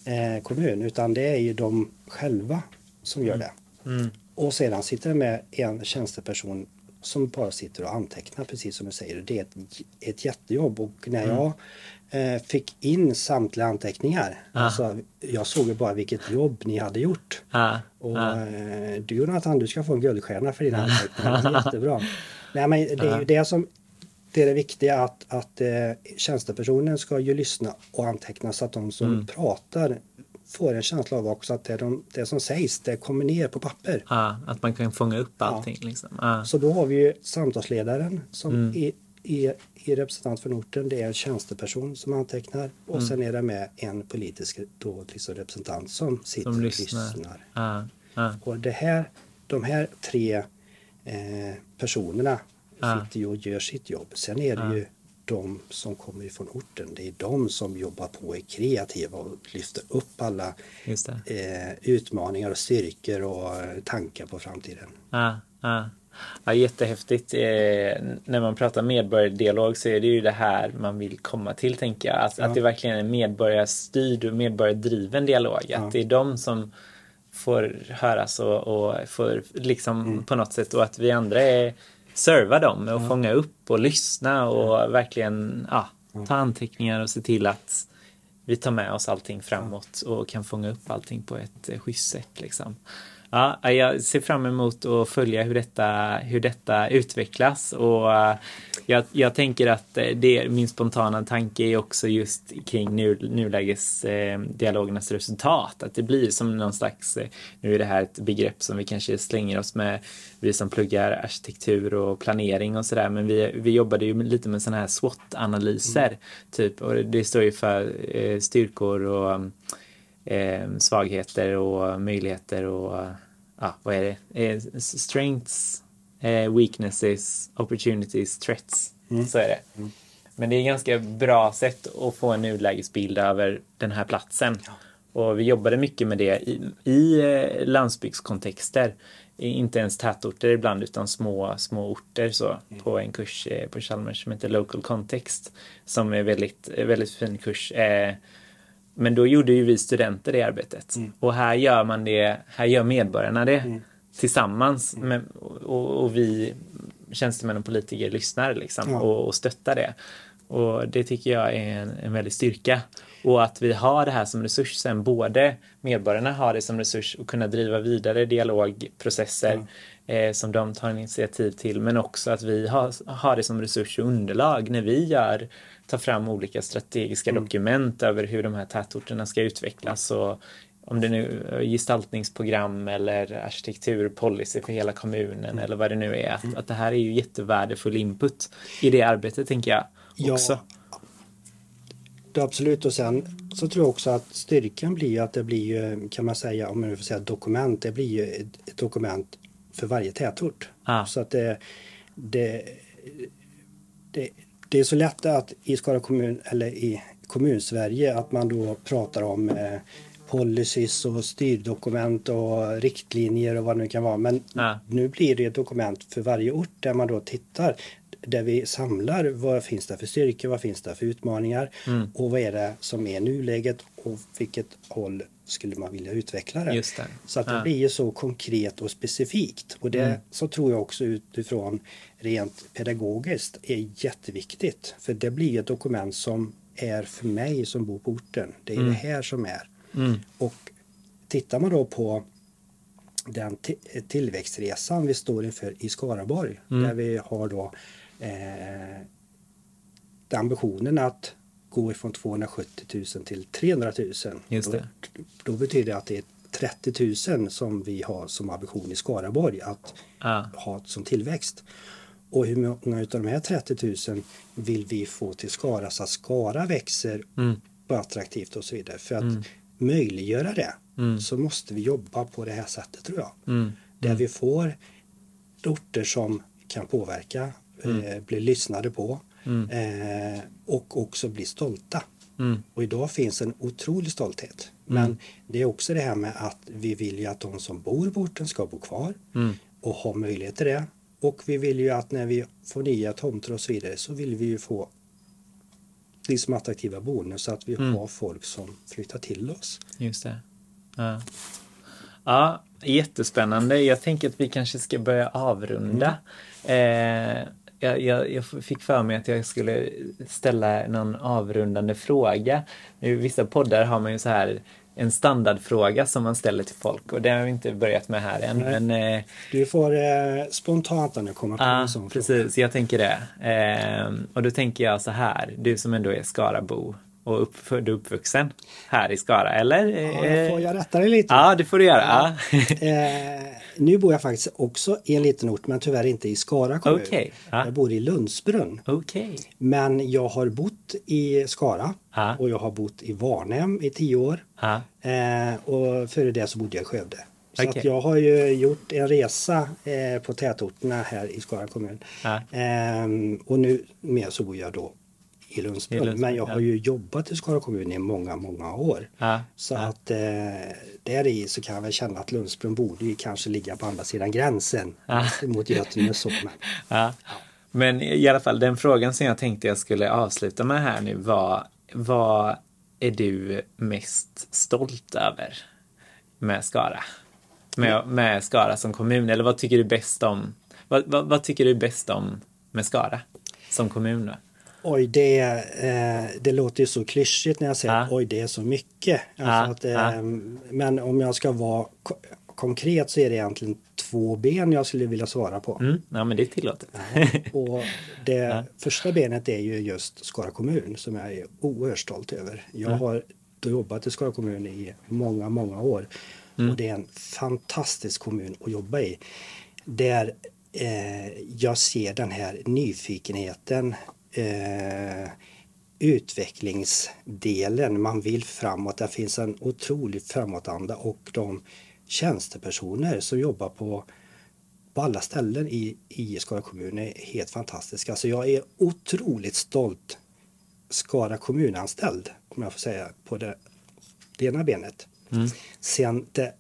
B: eh, kommun utan det är ju de själva som gör det.
A: Mm.
B: Och sedan sitter det med en tjänsteperson som bara sitter och antecknar precis som du säger. Det är ett, ett jättejobb och när jag eh, fick in samtliga anteckningar,
A: Ah.
B: alltså, jag såg ju bara vilket jobb ni hade gjort.
A: Ja.
B: Och
A: Ja.
B: eh, du Jonathan, du ska få en guldstjärna för dina anteckningar. Det är Jättebra. Nej, men det är ju det som det är det viktiga att, att eh, tjänstepersonen ska ju lyssna och anteckna så att de som
A: Mm.
B: pratar får en känsla av också att det, de, det som sägs det kommer ner på papper.
A: Ja, att man kan fånga upp allting. Liksom. Ja.
B: Så då har vi ju samtalsledaren som
A: Mm.
B: är, är, är representant för orten. Det är en tjänsteperson som antecknar och
A: Mm.
B: sen är det med en politisk då, liksom representant som sitter
A: Som
B: och
A: lyssnar.
B: lyssnar.
A: Ja. Ja.
B: Och det här, de här tre eh, personerna
A: Ja.
B: sitter ju och gör sitt jobb. Sen är det
A: Ja.
B: ju de som kommer ifrån orten. Det är de som jobbar på, är kreativa och lyfter upp alla eh, utmaningar och styrkor och eh, tankar på framtiden.
A: Ja, ja. Ja, jättehäftigt. Eh, när man pratar medborgardialog så är det ju det här man vill komma till tänker jag. Att,
B: Ja.
A: att det verkligen är en medborgarstyrd och medborgardriven dialog.
B: Ja.
A: Att det är de som får höras och, och får liksom
B: Mm.
A: på något sätt och att vi andra är serva dem och fånga upp och lyssna och verkligen ja, ta anteckningar och se till att vi tar med oss allting framåt och kan fånga upp allting på ett eh, schysst sätt. Liksom. Ja, jag ser fram emot att följa hur detta, hur detta utvecklas och eh, jag, jag tänker att eh, det, min spontana tanke är också just kring nu, nulägesdialogernas resultat. Att det blir som någon slags, eh, nu är det här ett begrepp som vi kanske slänger oss med, vi som pluggar arkitektur och planering och sådär, men vi, vi jobbade ju lite med sådana här SWOT-analyser, typ, och det står ju för eh, styrkor och eh, svagheter och möjligheter och ja, vad är det? Eh, strengths, eh, weaknesses, opportunities, threats. Så är det. Men det är ett ganska bra sätt att få en nulägesbild över den här platsen. Och vi jobbade mycket med det i, i eh, landsbygdskontexter. Inte ens tätorter ibland utan små, små orter så. På en kurs eh, på Chalmers som heter Local Context. Som är väldigt, eh, väldigt fin kurs. Eh, men då gjorde ju vi studenter det arbetet. Och här gör man det, här gör medborgarna det tillsammans. Med, och, och vi tjänstemän och politiker lyssnar liksom
B: Ja.
A: och, och stöttar det. Och det tycker jag är en, en väldig styrka. Och att vi har det här som resurs sen, både medborgarna har det som resurs att kunna driva vidare dialogprocesser eh, som de tar initiativ till, men också att vi har, har det som resurs och underlag när vi gör, tar fram olika strategiska dokument över hur de här tätorterna ska utvecklas och om det nu är gestaltningsprogram eller arkitekturpolicy för hela kommunen eller vad det nu är. Att, att det här är ju jättevärdefull input i det arbetet tänker jag också.
B: Det är absolut och sen så tror jag också att styrkan blir att det blir ju kan man säga om man nu får säga dokument. Det blir ju ett, ett dokument för varje tätort.
A: Ah.
B: Så att det, det, det, det är så lätt att i Skara kommun eller i kommunsverige att man då pratar om eh, policies och styrdokument och riktlinjer och vad det nu kan vara. Men
A: Ja.
B: nu blir det ett dokument för varje ort där man då tittar där vi samlar vad finns det för styrkor, vad finns det för utmaningar
A: Mm.
B: och vad är det som är nuläget och vilket håll skulle man vilja utveckla det.
A: Just det.
B: Så att det
A: Ja.
B: blir ju så konkret och specifikt. Och det
A: Mm.
B: så tror jag också utifrån rent pedagogiskt är jätteviktigt. För det blir ett dokument som är för mig som bor på orten. Det är
A: Mm.
B: det här som är.
A: Mm.
B: Och tittar man då på den ti- tillväxtresan vi står inför i Skaraborg
A: Mm.
B: där vi har då eh, ambitionen att gå ifrån 270 000 till 300 000.
A: Just det.
B: Då, då betyder det att det är 30 000 som vi har som ambition i Skaraborg att
A: Ja.
B: ha som tillväxt. Och hur många av de här 30 000 vill vi få till Skara så att Skara växer
A: Mm.
B: och attraktivt och så vidare. För att
A: Mm.
B: möjliggöra det
A: Mm.
B: så måste vi jobba på det här sättet tror jag.
A: Mm.
B: där vi får orter som kan påverka, eh, bli lyssnade på eh, och också bli stolta.
A: Mm.
B: Och idag finns en otrolig stolthet. Men det är också det här med att vi vill ju att de som bor på orten ska bo kvar
A: Mm.
B: och ha möjlighet till det. Och vi vill ju att när vi får nya tomter och så vidare så vill vi ju få liksom attraktiva boenden så att vi
A: Mm.
B: har folk som flyttar till oss.
A: Just det. Ja. ja, jättespännande. Jag tänker att vi kanske ska börja avrunda. Eh, jag, jag, jag fick för mig att jag skulle ställa någon avrundande fråga. I vissa poddar har man ju så här en standardfråga som man ställer till folk och det har vi inte börjat med här än.
B: Nej.
A: Men, eh,
B: Du får eh, spontant när jag kommer på
A: Ja,
B: en sån fråga.
A: precis. Jag tänker det. Ehm, och då tänker jag så här, du som ändå är Skarabo och upp, född och uppvuxen här i Skara, eller?
B: Ja, får jag rätta dig lite?
A: Ja, det får du göra. Ja.
B: Eh, nu bor jag faktiskt också i en liten ort men tyvärr inte i Skara kommun.
A: Okej, ja.
B: Jag bor i Lundsbrunn.
A: Okej.
B: Men jag har bott i Skara
A: Ja.
B: och jag har bott i Varnhem i tio år. Eh, och före det så bodde jag i Skövde. Så att jag har ju gjort en resa eh, på tätorterna här i Skara kommun.
A: Ja.
B: Eh, och nu med så bor jag då i Lundsbrunn.
A: I Lundsbrunn,
B: Men jag
A: ja.
B: har ju jobbat i Skara kommun i många, många år.
A: Ja.
B: Så
A: Ja.
B: att eh, där i så kan jag väl känna att Lundsbrunn borde ju kanske ligga på andra sidan gränsen mot Götene så. Men.
A: Men i alla fall den frågan som jag tänkte jag skulle avsluta med här nu var vad är du mest stolt över med Skara? Med, med Skara som kommun eller vad tycker du bäst om? Vad, vad, vad tycker du bäst om med Skara som kommun? Då?
B: Oj, det, eh, det låter ju så klyschigt när jag säger
A: Ja.
B: oj, det är så mycket. Alltså att, eh,
A: ja.
B: Men om jag ska vara ko- konkret så är det egentligen två ben jag skulle vilja svara på.
A: Mm, ja men det är tillåtet.
B: Och det första benet är ju just Skara kommun som jag är oerhört stolt över. Jag har då jobbat i Skara kommun i många, många år. Och det är en fantastisk kommun att jobba i. Där eh, jag ser den här nyfikenheten eh, utvecklingsdelen. Man vill framåt. Det finns en otrolig framåtanda och de tjänstepersoner som jobbar på på alla ställen i, i Skara kommun är helt fantastiska. Alltså jag är otroligt stolt Skara kommunanställd, om jag får säga, på det, det ena benet. Sen det,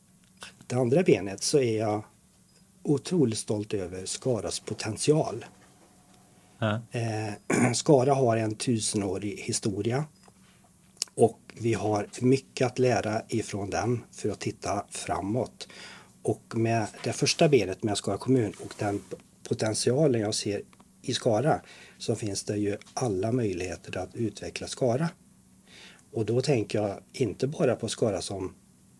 B: det andra benet så är jag otroligt stolt över Skaras potential. Eh, Skara har en tusenårig historia och vi har mycket att lära ifrån den för att titta framåt. Och med det första benet med Skara kommun och den potentialen jag ser i Skara så finns det ju alla möjligheter att utveckla Skara. Och då tänker jag inte bara på Skara som,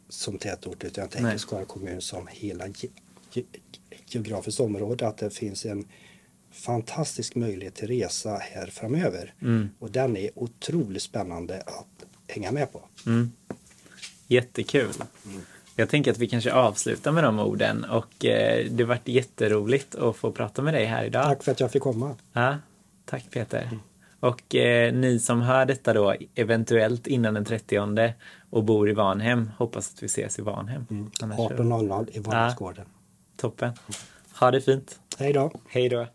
B: som tätort utan jag tänker
A: Nej.
B: Skara kommun som hela ge, ge, geografiskt område. Att det finns en fantastisk möjlighet till resa här framöver.
A: Mm.
B: Och den är otroligt spännande att hänga med på.
A: Mm. Jättekul. Jag tänker att vi kanske avslutar med de orden och eh, det varit jätteroligt att få prata med dig här idag.
B: Tack för att jag fick komma.
A: Ja, tack Peter. Och eh, ni som hör detta då eventuellt innan den 30 och bor i Vanhem, hoppas att vi ses i Vanhem. Annars så-
B: 18.00 i Vardagsgården.
A: Toppen. Ha det fint.
B: Hej då!
A: Hej då.